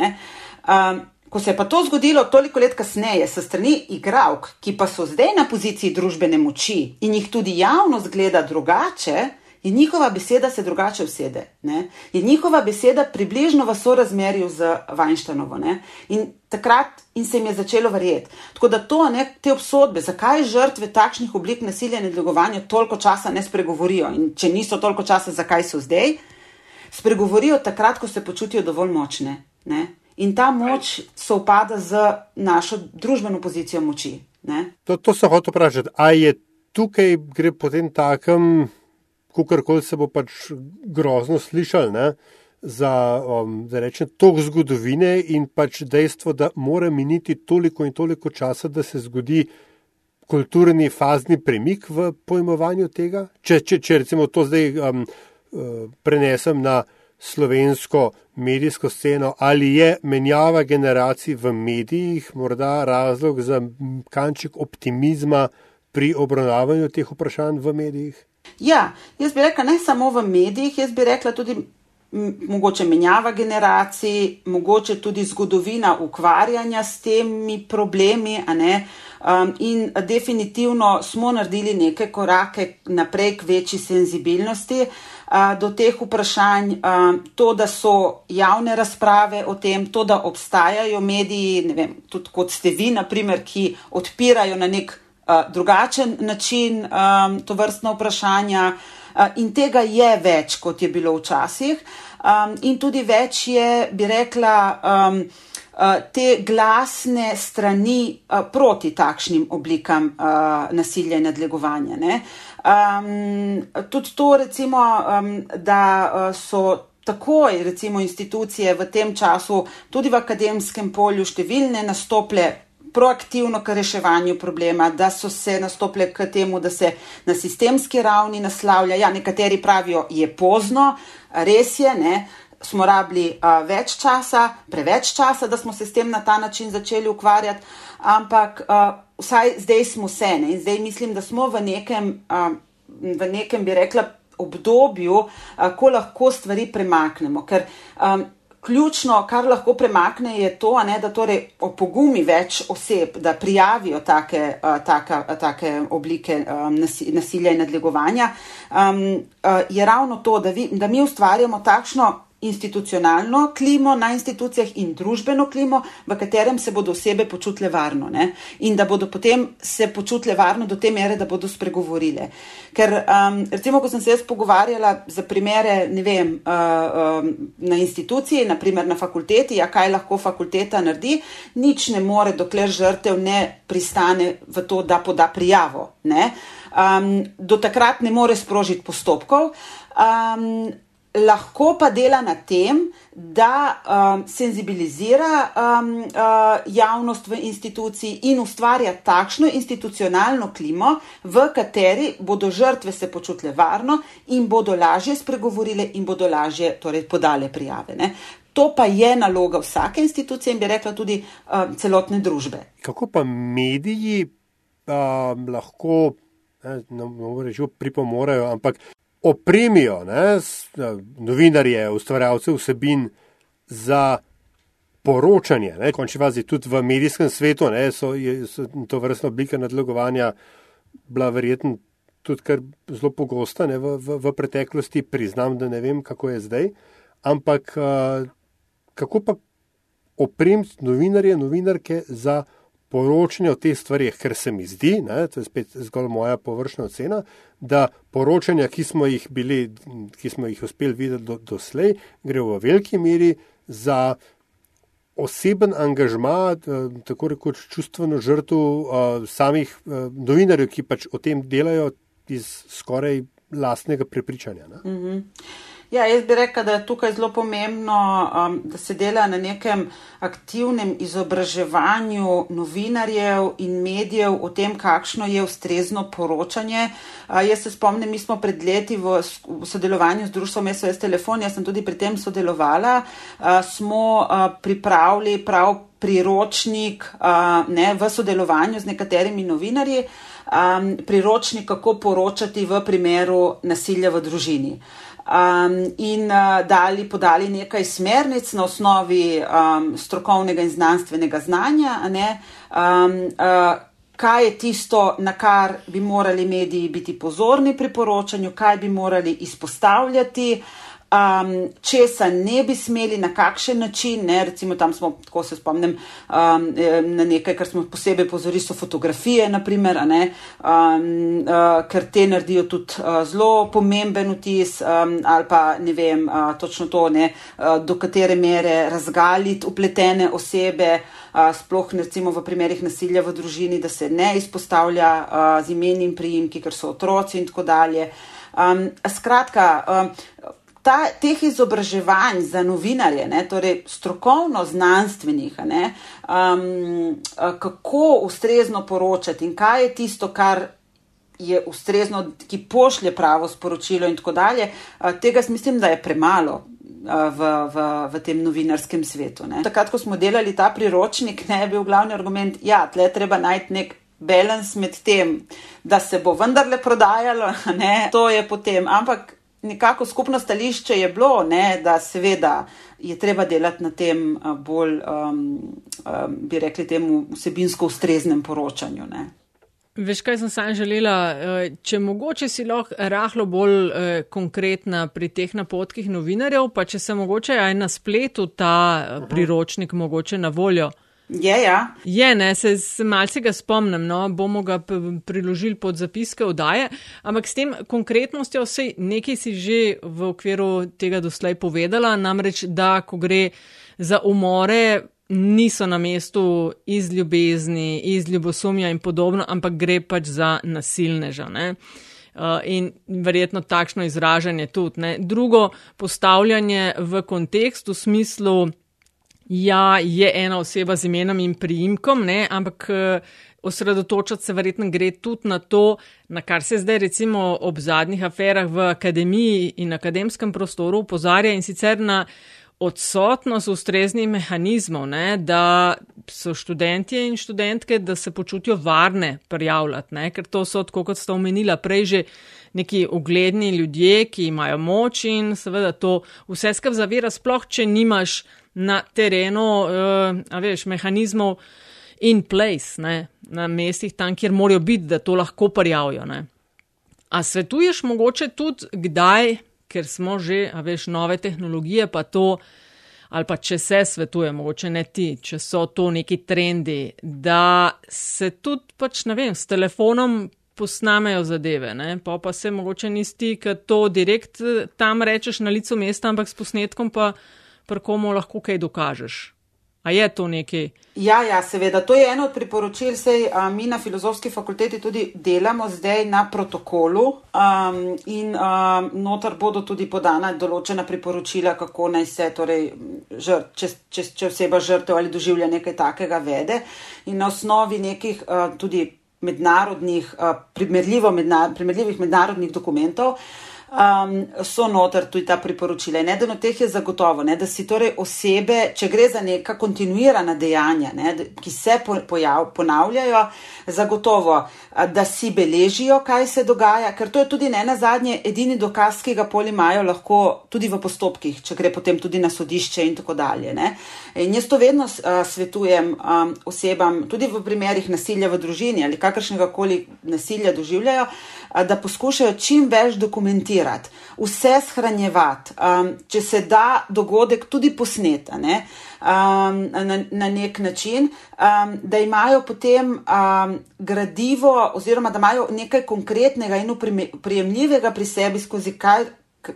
Speaker 3: Um, Ko se je pa to zgodilo toliko let kasneje, s strani igravk, ki pa so zdaj na poziciji družbene moči in jih tudi javno zgleda drugače, je njihova beseda se drugače usede. Ne? Je njihova beseda približno v sorazmerju z Weinsteinovo. Ne? In takrat in se jim je začelo verjeti. Tako da to, ne, te obsodbe, zakaj žrtve takšnih oblik nasilja in nadlegovanja toliko časa ne spregovorijo in če niso toliko časa, zakaj so zdaj, spregovorijo takrat, ko se počutijo dovolj močne. Ne? in ta moč sovpada z našo družbeno pozicijo moči.
Speaker 1: To, to se hoče vprašati, ali je tukaj gre potem takem, kakorkoli se bo pač grozno slišal, ne? za, um, za rečem, tok zgodovine in pač dejstvo, da mora miniti toliko in toliko časa, da se zgodi kulturni fazni premik v pojmovanju tega. Če, če, če recimo to zdaj um, uh, prenesem na slovensko medijsko sceno, ali je menjava generacij v medijih morda razlog za kanček optimizma pri obravnavanju teh vprašanj v medijih?
Speaker 3: Ja, jaz bi rekla ne samo v medijih, jaz bi rekla tudi mogoče menjava generacij, mogoče tudi zgodovina ukvarjanja s temi problemi. Um, in definitivno smo naredili neke korake naprej k večji senzibilnosti. Uh, do teh vprašanj, to, da so javne razprave o tem, to, da obstajajo mediji, vem, tudi kot ste vi, naprimer, ki odpirajo na nek drugačen način to vrstno vprašanja. In tega je več, kot je bilo včasih, in tudi več je, bi rekla, te glasne strani proti takšnim oblikam nasilja in nadlegovanja. Um, tudi to, recimo, um, da uh, so takoj, recimo, institucije v tem času, tudi v akademskem polju, številne nastople proaktivno k reševanju problema, da so se nastople k temu, da se na sistemski ravni naslavlja. Ja, nekateri pravijo, je pozno, res je, ne. smo rabili uh, več časa, preveč časa, da smo se s tem na ta način začeli ukvarjati, ampak uh, vsaj zdaj smo vse ne? in zdaj mislim, da smo v nekem, uh, v nekem bi rekla, obdobju, uh, ko lahko stvari premaknemo. Ker, um, ključno, kar lahko premakne, je to, ne, da torej opogumi več oseb, da prijavijo take, uh, taka, take oblike um, nasilja in nadlegovanja, um, uh, je ravno to, da, vi, da mi ustvarjamo takšno institucionalno klimo na institucijah in družbeno klimo, v katerem se bodo osebe počutile varno ne? in da bodo potem se počutile varno do te mere, da bodo spregovorile. Ker, um, recimo, ko sem se jaz pogovarjala za primere, ne vem, uh, um, na instituciji, naprimer na fakulteti, ja, kaj lahko fakulteta naredi, nič ne more, dokler žrtev ne pristane v to, da poda prijavo. Um, do takrat ne more sprožiti postopkov. Um, lahko pa dela na tem, da um, senzibilizira um, uh, javnost v instituciji in ustvarja takšno institucionalno klimo, v kateri bodo žrtve se počutile varno in bodo lažje spregovorile in bodo lažje torej, podale prijave. Ne. To pa je naloga vsake institucije in bi rekla tudi um, celotne družbe.
Speaker 1: Kako pa mediji um, lahko, ne, ne, ne reči, pripomorejo, ampak opremijo ne, novinarje, ustvarjalce vsebin za poročanje. Ne, končni fazi tudi v medijskem svetu ne, so, je, so to vrstna oblika nadlegovanja bila verjetno tudi kar zelo pogosta ne, v, v, v preteklosti. Priznam, da ne vem, kako je zdaj. Ampak kako pa opremiti novinarje, novinarke za poročanje o teh stvarih, ker se mi zdi, ne, to je spet zgolj moja površna ocena, da poročanja, ki smo jih, bili, ki smo jih uspeli videti do, doslej, gre v veliki meri za oseben angažma, eh, tako rekoč čustveno žrtvo uh, samih uh, novinarjev, ki pač o tem delajo iz skoraj lastnega prepričanja. Mm -hmm.
Speaker 3: Ja, jaz bi rekla, da je tukaj zelo pomembno, um, da se dela na nekem aktivnem izobraževanju novinarjev in medijev o tem, kakšno je ustrezno poročanje. Uh, jaz se spomnim, mi smo pred leti v, v sodelovanju z društvom SOS Telefon, jaz sem tudi pri tem sodelovala, uh, smo uh, pripravili prav priročnik uh, ne, v sodelovanju z nekaterimi novinarji. Um, priročnik, kako poročati v primeru nasilja v družini. Uh, um, in uh, dali, podali nekaj smernic na osnovi um, strokovnega in znanstvenega znanja. Um, uh, kaj je tisto, na kar bi morali mediji biti pozorni pri poročanju, kaj bi morali izpostavljati. Um, česa ne bi smeli, na kakšen način. Ne, recimo, tam smo, tako se spomnim, um, na nekaj, kar smo posebej pozorili, so fotografije, naprimer, ne, um, uh, ker te naredijo tudi uh, zelo pomemben vtis, um, ali pa ne vem, uh, točno to, ne, uh, do katere mere razgaliti upletene osebe. Uh, sploh recimo v primerih nasilja v družini, da se ne izpostavlja uh, z imeni in priimki, ker so otroci in tako dalje. Um, skratka, um, ta, teh izobraževanj za novinarje, ne, torej strokovno znanstvenih, ne, um, kako ustrezno poročati in kaj je tisto, kar je ustrezno, ki pošlje pravo sporočilo in tako dalje, tega mislim, da je premalo. V, v, v tem novinarskem svetu. Ne. Takrat, ko smo delali ta priročnik, ne, je bil glavni argument, da ja, je treba najti nek balans med tem, da se bo vendarle prodajalo, ne, to je potem. Ampak nekako skupno stališče je bilo, ne, da seveda je treba delati na tem bolj, um, um, bi rekli, temu vsebinsko ustreznem poročanju. Ne.
Speaker 2: Veš, kaj sem sam želela, e, če mogoče si lahko rahlo bolj eh, konkretna pri teh napotkih novinarjev, pa če se mogoče aj na spletu ta priročnik mogoče na voljo.
Speaker 3: Je, ja.
Speaker 2: Je, ne, se, se malce ga spomnim, no, bomo ga priložili pod zapiske odaje, ampak s tem konkretnostjo vse nekaj si že v okviru tega doslej povedala, namreč, da ko gre za umore, niso na mestu iz ljubezni, iz ljubosumja in podobno, ampak gre pač za nasilneža. Ne. Uh, in verjetno takšno izražanje tudi. Ne. Drugo, postavljanje v kontekst v smislu, Ja, je ena oseba z imenom in priimkom, ne, ampak eh, osredotočati se verjetno gre tudi na to, na kar se zdaj recimo ob zadnjih aferah v akademiji in akademskem prostoru upozarja in sicer na odsotnost ustreznih mehanizmov, ne, da so študentje in študentke, da se počutijo varne prijavljati, ne, ker to so, tako kot ste omenila, prej že neki ugledni ljudje, ki imajo moč in seveda to vse skav zavira, sploh če nimaš na terenu, uh, a veš, mehanizmov in place, ne, na mestih tam, kjer morajo biti, da to lahko prijavijo, ne. A svetuješ mogoče tudi kdaj, ker smo že, a veš, nove tehnologije, pa to, ali pa če se svetuje, mogoče ne ti, če so to neki trendi, da se tudi, pač ne vem, s telefonom posnamejo zadeve, ne? pa pa se mogoče nisi, ker to direkt tam rečeš na licu mesta, ampak s posnetkom pa prkomu lahko kaj dokažeš. A je to nekaj?
Speaker 3: Ja, ja, seveda. To je eno od priporočil, sej a, mi na filozofski fakulteti tudi delamo zdaj na protokolu um, in um, notar bodo tudi podana določena priporočila, kako naj se, torej, žr, če, če, če oseba žrtev ali doživlja nekaj takega vede in na osnovi nekih uh, tudi mednarodnih, uh, primerljivo medna, primerljivih mednarodnih dokumentov um, so noter tudi ta priporočila. In eden od teh je zagotovo, ne, da si torej osebe, če gre za neka kontinuirana dejanja, ne, ki se pojav, ponavljajo, zagotovo, da si beležijo, kaj se dogaja, ker to je tudi ne na zadnje edini dokaz, ki ga poli imajo lahko tudi v postopkih, če gre potem tudi na sodišče in tako dalje. Ne. In jaz to vedno uh, svetujem um, osebam, tudi v primerih nasilja v družini ali kakršnega koli nasilja doživljajo, uh, da poskušajo čim več dokumentirati, vse shranjevati, um, če se da dogodek tudi posneta ne, um, na, na nek način, um, da imajo potem um, gradivo oziroma da imajo nekaj konkretnega in uprijemljivega pri sebi skozi kaj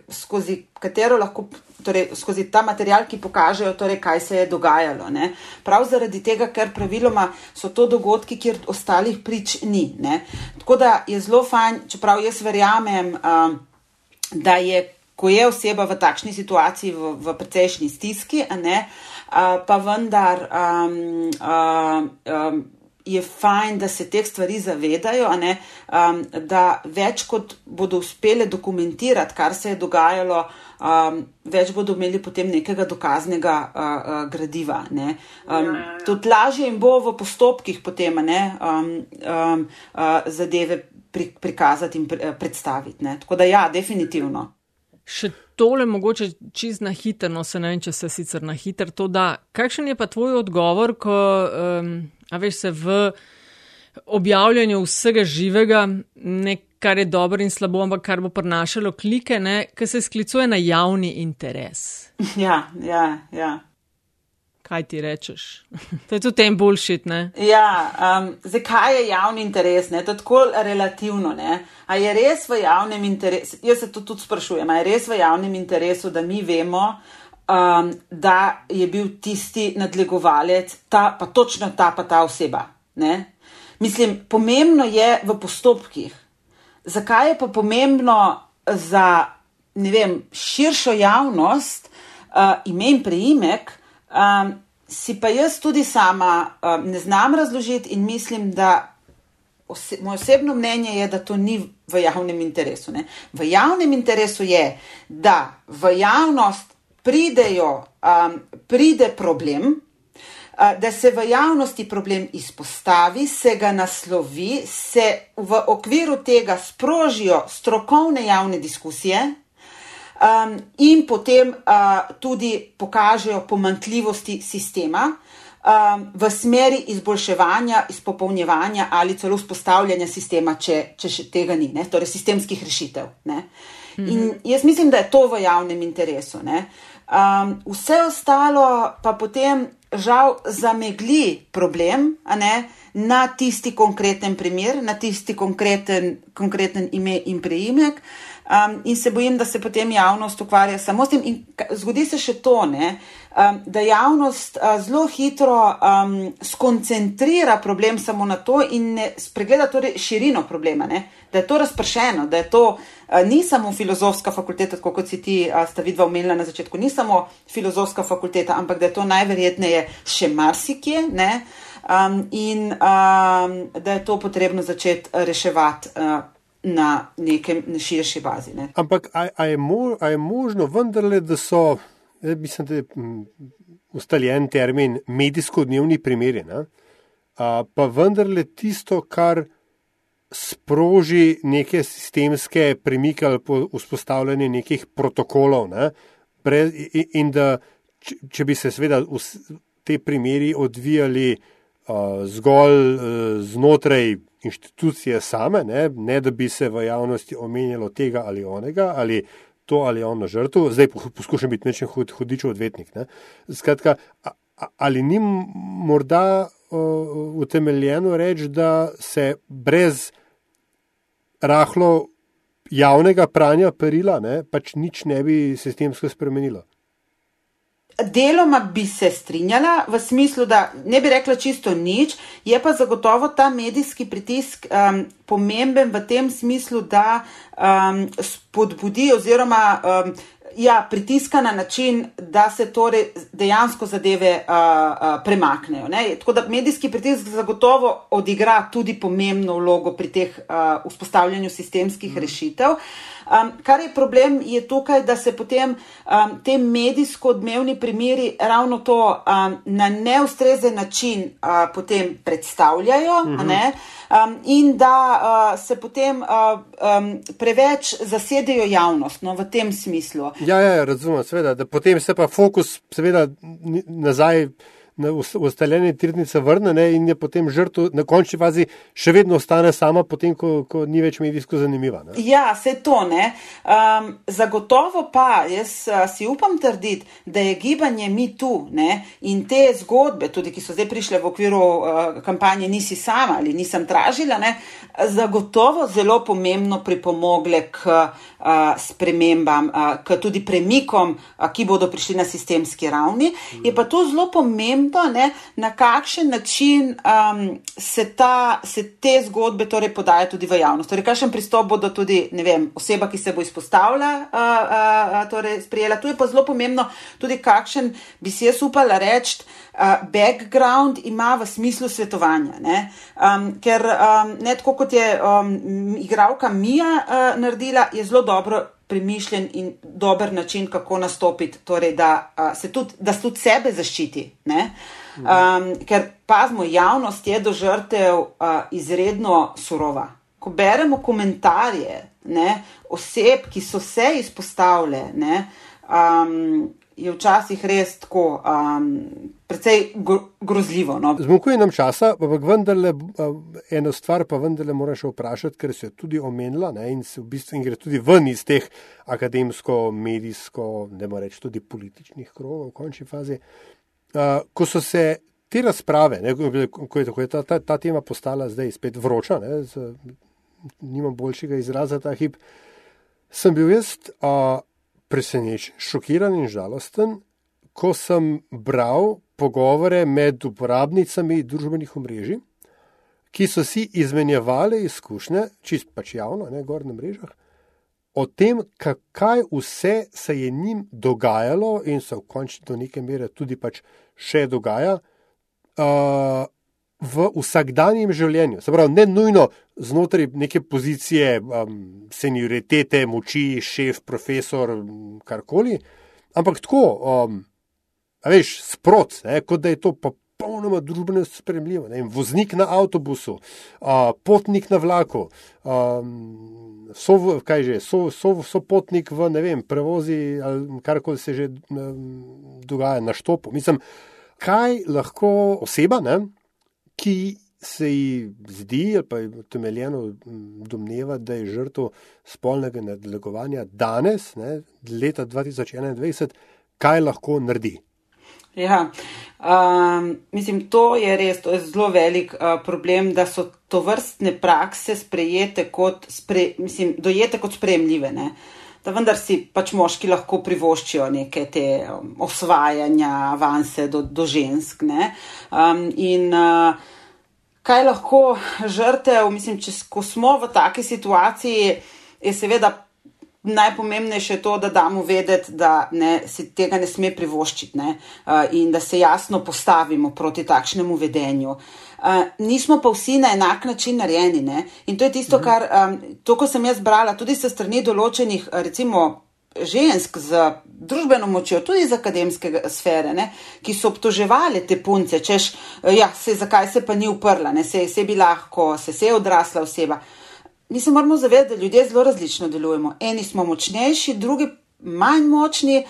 Speaker 3: skozi katero lahko, torej skozi ta material, ki pokažejo, torej, kaj se je dogajalo. Ne. Prav zaradi tega, ker praviloma so to dogodki, kjer ostalih prič ni. Ne. Tako da je zelo fajn, čeprav jaz verjamem, um, da je, ko je oseba v takšni situaciji, v, v precejšnji stiski, ne, uh, pa vendar. Um, uh, um, je fajn, da se teh stvari zavedajo, ne, um, da več kot bodo uspele dokumentirati, kar se je dogajalo, um, več bodo imeli potem nekega dokaznega uh, uh, gradiva. Ne. Um, tudi lažje jim bo v postopkih potem ne, um, um, uh, zadeve pri, prikazati in pre, predstaviti. Ne. Tako da ja, definitivno.
Speaker 2: Še tole mogoče čist na hitro, no se ne vem, če se sicer na hitro to da. Kakšen je pa tvoj odgovor, ko. Um, a veš, se v objavljanju vsega živega, ne kar je dobro in slabo, ampak kar bo prinašalo klike, ki se sklicuje na javni interes.
Speaker 3: Ja, ja, ja.
Speaker 2: Kaj ti rečeš? to je tudi tem bullshit, ne?
Speaker 3: Ja, um, zakaj je javni interes, ne? To je tako relativno, ne? A je res v javnem interesu, jaz se to tudi sprašujem, a je res v javnem interesu, da mi vemo, um, da je bil tisti nadlegovalec, ta, pa točno ta, pa ta oseba. Ne? Mislim, pomembno je v postopkih. Zakaj je pa pomembno za vem, širšo javnost, uh, ime in preimek, um, si pa jaz tudi sama um, ne znam razložiti in mislim, da ose, moje osebno mnenje je, da to ni v javnem interesu. Ne? V javnem interesu je, da v javnost pridejo, um, pride problem, uh, da se v javnosti problem izpostavi, se ga naslovi, se v okviru tega sprožijo strokovne javne diskusije. Um, in potem uh, tudi pokažejo pomankljivosti sistema um, v smeri izboljševanja, izpopolnjevanja ali celo vzpostavljanja sistema, če, če še tega ni, ne? torej sistemskih rešitev. Ne? In jaz mislim, da je to v javnem interesu. Um, vse ostalo pa potem žal zamegli problem ne, na tisti konkreten primer, na tisti konkreten, konkreten ime in preimek. Um, in se bojim, da se potem javnost ukvarja samo s tem. In zgodi se še to, ne, um, da javnost uh, zelo hitro um, skoncentrira problem samo na to in ne spregleda torej širino problema, ne, da je to razpršeno, da je to uh, ni samo filozofska fakulteta, kot si ti uh, sta vidva omenila na začetku, ni samo filozofska fakulteta, ampak da je to najverjetneje še marsikje. Ne, um, in um, da je to potrebno začeti reševati. Uh, na nekem širši bazi. Ne.
Speaker 1: Ampak a, a, je mo, a je možno vendarle, da so mislim, da je ustaljen termin medijsko-dnevni primeri, ne? pa vendarle tisto, kar sproži neke sistemske premike ali vzpostavljanje nekih protokolov. Ne? Brez, in da, če bi se seveda te primeri odvijali uh, zgolj uh, znotraj inštitucije same, ne? ne da bi se v javnosti omenjalo tega ali onega, ali to ali ono žrtvo, zdaj poskušam biti nečem hudičev odvetnik. Ne? Skratka, ali ni morda uh, utemeljeno reči, da se brez rahlo javnega pranja perila, ne, pač nič ne bi sistemsko spremenilo.
Speaker 3: Deloma bi se strinjala v smislu, da ne bi rekla čisto nič, je pa zagotovo ta medijski pritisk um, pomemben v tem smislu, da um, spodbudi oziroma um, ja, pritiska na način, da se torej dejansko zadeve uh, uh, premaknejo. Ne? Tako da medijski pritisk zagotovo odigra tudi pomembno vlogo pri teh uh, vzpostavljanju sistemskih mm. rešitev. Um, kar je problem, je tukaj, da se potem um, te medijsko-dnevni primeri ravno to um, na neustrezen način uh, potem predstavljajo mm -hmm. um, in da uh, se potem uh, um, preveč zasedejo javnost no, v tem smislu.
Speaker 1: Ja, ja, ja razumem, seveda, da potem se pa fokus seveda nazaj ustaljene tirnice vrne ne, in je potem žrtev na končni fazi še vedno ostane sama, potem ko, ko ni več medijsko zanimiva. Ne.
Speaker 3: Ja, se to ne. Um, zagotovo pa jaz uh, si upam trditi, da je gibanje mi tu ne, in te zgodbe, tudi ki so zdaj prišle v okviru uh, kampanje Nisi sama ali nisem tražila, ne, zagotovo zelo pomembno pripomogle k uh, spremembam, uh, k tudi premikom, uh, ki bodo prišli na sistemski ravni. Mm. Je pa to zelo pomembno pomembno, ne, na kakšen način um, se, ta, se te zgodbe torej podajo tudi v javnost. Torej, kakšen pristop bodo tudi vem, oseba, ki se bo izpostavila, uh, uh, torej, sprijela. Tu je pa zelo pomembno tudi, kakšen bi si jaz upala reči. Uh, background ima v smislu svetovanja. Um, ker um, ne tako kot je um, igralka Mija uh, naredila, je zelo dobro premišljen in dober način, kako nastopiti, torej, da, uh, se tudi, da se tudi sebe zaščiti. Um, ker pazmo, javnost je do žrtev uh, izredno surova. Ko beremo komentarje ne, oseb, ki so se izpostavljene, um, je včasih res tako um, precej grozljivo. No.
Speaker 1: Zmokuje nam časa, ampak vendarle eno stvar pa vendarle moraš vprašati, ker se je tudi omenila ne, in v bistvu in gre tudi ven iz teh akademsko, medijsko, ne morem reči tudi političnih krogov v končni fazi. Uh, ko so se te razprave, ne, ko je, ko je ta, ta, ta tema postala zdaj spet vroča, ne, z, nimam boljšega izraza ta hip, sem bil jaz. Uh, presenečen, šokiran in žalosten, ko sem bral pogovore med uporabnicami družbenih omrežij, ki so si izmenjevali izkušnje, čist pač javno, ne gor na mrežah, o tem, kaj vse se je njim dogajalo in se v končni do neke mere tudi pač še dogaja. Uh, v vsakdanjem življenju. Se pravi, ne nujno znotraj neke pozicije, um, senioritete, moči, šef, profesor, karkoli, ampak tako, um, veš, sprot, ne, kot da je to popolnoma družbeno spremljivo. Ne, voznik na avtobusu, uh, potnik na vlaku, um, so, kaj že, so, so, so potnik v ne vem, prevozi ali karkoli se že um, dogaja na štopu. Mislim, kaj lahko oseba, ne? Ki se ji zdi, ali pa je temeljeno domneva, da je žrtev spolnega nadlegovanja danes, ne, leta 2021, kaj lahko naredi.
Speaker 3: Ja, um, mislim, to je res, to je zelo velik uh, problem, da so to vrstne prakse sprejete kot, spre, mislim, dojete kot sprejemljive. Ne? Da vendar si pač moški lahko privoščijo neke te um, osvajanja, avanse do, do žensk. Um, in uh, kaj lahko žrtev, mislim, če smo v taki situaciji, je seveda najpomembnejše to, da damo vedeti, da ne, se tega ne sme privoščiti ne, uh, in da se jasno postavimo proti takšnemu vedenju. Uh, nismo pa vsi na enak način narejeni. Ne? In to je tisto, mhm. kar, um, to, ko sem jaz brala, tudi se strani določenih, recimo, žensk z družbeno močjo, tudi iz akademske sfere, ne, ki so obtoževali te punce, češ, ja, se, zakaj se pa ni uprla, ne, se, se bi lahko, se, se je odrasla oseba. Mi se moramo zavedati, da ljudje zelo različno delujemo. Eni smo močnejši, drugi manj močni,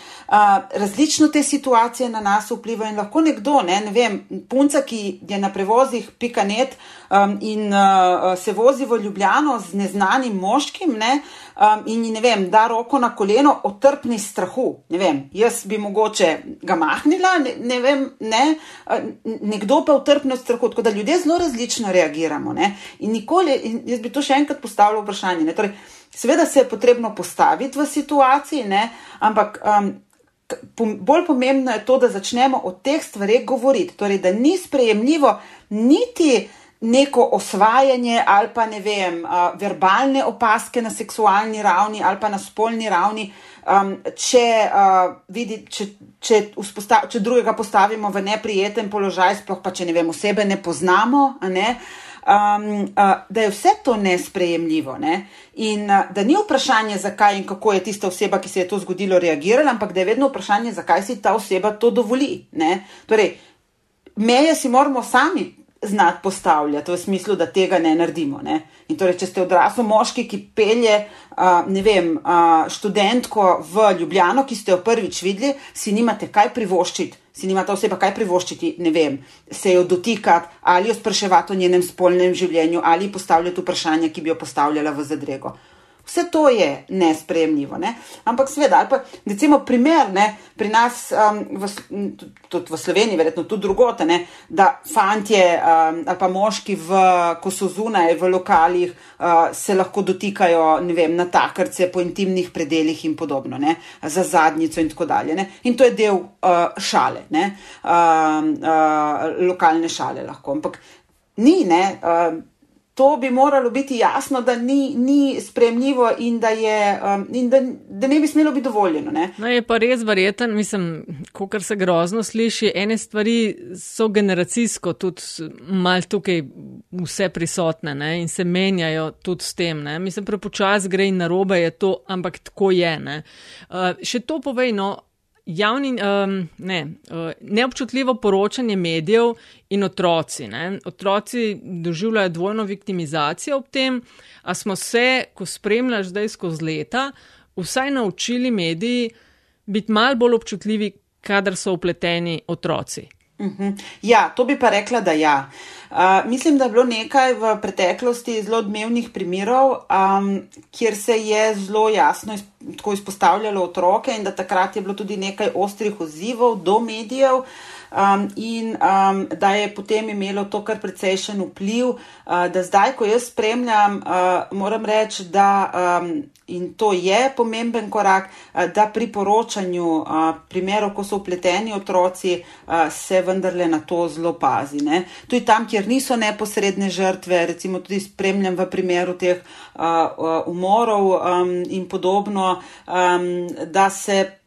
Speaker 3: različno te situacije na nas vplivajo in lahko nekdo, ne, ne vem, punca, ki je na prevozih pikanet um, in uh, se vozi v Ljubljano z neznanim moškim ne, um, in ne vem, da roko na koleno, otrpni strahu. Ne vem, jaz bi mogoče ga mahnila, ne, ne vem, ne, nekdo pa otrpni strahu. Tako da ljudje zelo različno reagiramo. Ne, in nikoli, in jaz bi to še enkrat postavila vprašanje. Ne, torej, Seveda se je potrebno postaviti v situaciji, ne? ampak um, bolj pomembno je to, da začnemo o teh stvareh govoriti. Torej, da ni sprejemljivo niti neko osvajanje ali pa ne vem, uh, verbalne opaske na seksualni ravni ali pa na spolni ravni. Um, če, uh, vidi, če, če, če drugega postavimo v neprijeten položaj, sploh pa če ne vem, osebe ne poznamo, ne, uh, um, uh, da je vse to nesprejemljivo. Ne? In uh, da ni vprašanje, zakaj in kako je tista oseba, ki se je to zgodilo, reagirala, ampak da je vedno vprašanje, zakaj si ta oseba to dovoli. Torej, meje si moramo sami znati postavljati v smislu, da tega ne naredimo. Ne? In torej, če ste odrasli moški, ki pelje uh, vem, uh, študentko v Ljubljano, ki ste jo prvič videli, si nimate kaj privoščiti. Si nima ta oseba kaj privoščiti, ne vem, se jo dotikati ali jo spraševati o njenem spolnem življenju ali postavljati vprašanja, ki bi jo postavljala v zadrego. Vse to je nespremljivo. Ne? Ampak, sveda, ali pa recimo primer ne, pri nas, um, v, tudi v Sloveniji, verjetno tudi drugote, ne, da fantje um, ali pa moški, v, ko so zunaj v lokalih, uh, se lahko dotikajo vem, na takrce po intimnih predeljih in podobno, ne, za zadnjico in tako dalje. Ne. In to je del uh, šale, ne, uh, uh, lokalne šale lahko. Ampak ni, ne. Uh, to bi moralo biti jasno, da ni, ni spremljivo in, da, je, um, in da, da ne bi smelo biti dovoljeno. Ne?
Speaker 2: No, je pa res verjeten, mislim, kar se grozno sliši. Ene stvari so generacijsko tudi mal tukaj vse prisotne ne? in se menjajo tudi s tem. Ne? Mislim, prepočas gre in narobe je to, ampak tako je. Uh, še to povej, no javni, um, ne, uh, neobčutljivo poročanje medijev in otroci. Ne. Otroci doživljajo dvojno viktimizacijo ob tem, a smo se, ko spremljaš zdaj skozi leta, vsaj naučili mediji biti mal bolj občutljivi, kadar so upleteni otroci.
Speaker 3: Mhm. Ja, to bi pa rekla, da ja. Uh, mislim, da je bilo nekaj v preteklosti zelo odmevnih primerov, um, kjer se je zelo jasno iz, izpostavljalo otroke in da takrat je bilo tudi nekaj ostrih odzivov do medijev. Um, in um, da je potem imelo to kar precejšen vpliv, uh, da zdaj, ko jaz spremljam, uh, moram reči, da um, in to je pomemben korak, uh, da pri poročanju uh, primerov, ko so upleteni otroci, uh, se vendarle na to zelo pazi. Ne? Tudi tam, kjer niso neposredne žrtve, recimo tudi spremljam v primeru teh umorov um, in podobno, um, da se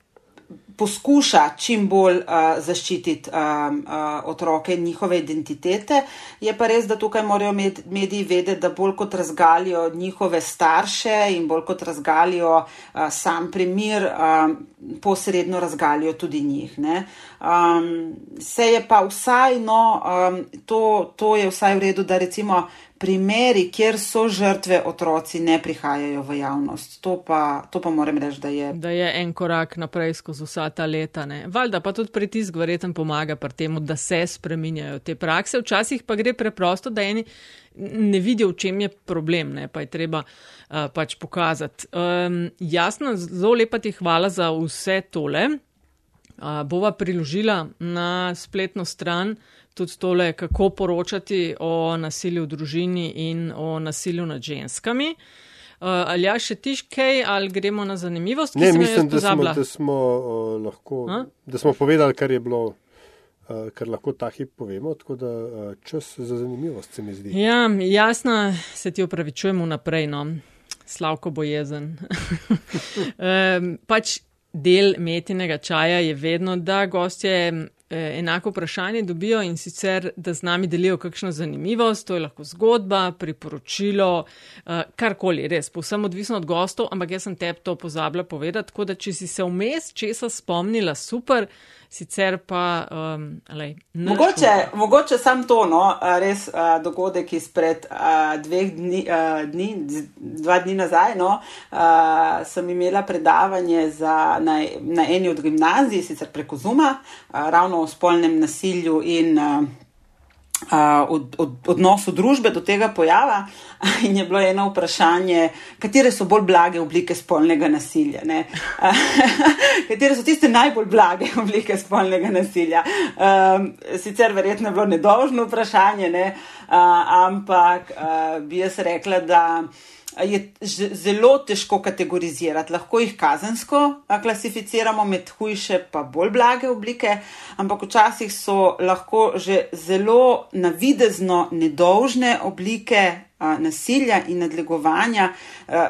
Speaker 3: poskuša čim bolj uh, zaščititi um, uh, otroke in njihove identitete. Je pa res, da tukaj morajo med, mediji vedeti, da bolj kot razgalijo njihove starše in bolj kot razgalijo uh, sam primir, um, posredno razgalijo tudi njih. Um, se je pa vsaj, no, um, to, to je vsaj v redu, da recimo primeri, kjer so žrtve otroci, ne prihajajo v javnost. To pa, to pa moram reči, da je.
Speaker 2: Da je en korak naprej skozi vsa ta leta. Ne? Valjda pa tudi pritisk verjetno pomaga pri tem, da se spreminjajo te prakse. Včasih pa gre preprosto, da eni ne vidijo, v čem je problem, ne? pa je treba uh, pač pokazati. Um, jasno, zelo lepa ti hvala za vse tole. Uh, bova priložila na spletno stran tudi tole, kako poročati o nasilju v družini in o nasilju nad ženskami. Uh, ali ja, še tiš kaj, ali gremo na zanimivost?
Speaker 1: Ne, mislim, da smo, da, smo, uh, lahko, da smo povedali, kar je bilo, uh, kar lahko ta hip povemo, tako da uh, čas za zanimivost se mi zdi.
Speaker 2: Ja, jasno, se ti opravičujemo naprej, no, slavko bojezen. um, pač del metinega čaja je vedno, da gostje eh, enako vprašanje dobijo in sicer, da z nami delijo kakšno zanimivost, to je lahko zgodba, priporočilo, eh, karkoli, res, povsem odvisno od gostov, ampak jaz sem tebi to pozabila povedati, tako da če si se vmes česa spomnila, super sicer pa. Um, lej,
Speaker 3: mogoče, mogoče sam to, no, res uh, dogodek izpred uh, dveh dni, uh, dni, dva dni nazaj. No, uh, sem imela predavanje za, na, na eni od gimnazij, sicer preko Zuma, uh, ravno o spolnem nasilju in. Uh, od, od, odnosu družbe do tega pojava. In je bilo eno vprašanje, katere so bolj blage oblike spolnega nasilja. katere so tiste najbolj blage oblike spolnega nasilja. Um, sicer verjetno je bilo nedožno vprašanje, ne? uh, ampak uh, bi jaz rekla, da je zelo težko kategorizirati. Lahko jih kazensko klasificiramo med hujše in bolj blage oblike, ampak včasih so lahko že zelo navidezno nedolžne oblike nasilja in nadlegovanja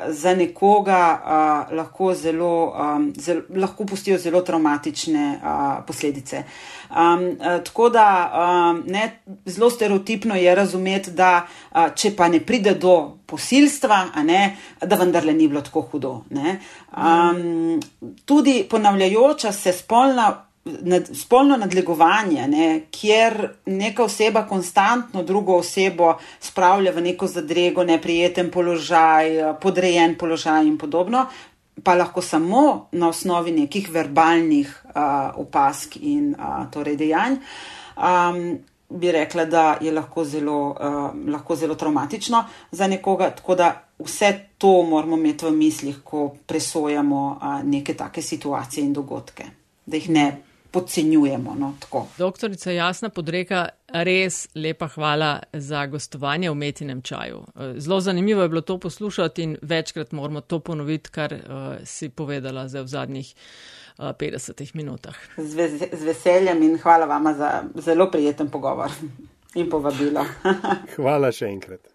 Speaker 3: za nekoga lahko, zelo, zelo, lahko pustijo zelo traumatične posledice. Tako da ne, zelo stereotipno je razumeti, da če pa ne pride do posilstva, ne, da vendarle ni bilo tako hudo. Um, tudi ponavljajoča se spolna nad, spolno nadlegovanje, ne, kjer neka oseba konstantno drugo osebo spravlja v neko zadrego, neprijeten položaj, podrejen položaj in podobno, pa lahko samo na osnovi nekih verbalnih uh, opask in uh, torej dejanj. Um, Bi rekla, da je lahko zelo, uh, lahko zelo traumatično za nekoga, tako da vse to moramo imeti v mislih, ko presojamo uh, neke take situacije in dogodke, da jih ne podcenjujemo. No,
Speaker 2: Doktorica Jasna Podreka, res lepa hvala za gostovanje v metinem čaju. Zelo zanimivo je bilo to poslušati in večkrat moramo to ponoviti, kar uh, si povedala zdaj v zadnjih uh, eh, 50 minutah.
Speaker 3: Z, vez, z veseljem in hvala vama za zelo prijeten pogovor in povabilo.
Speaker 1: hvala še enkrat.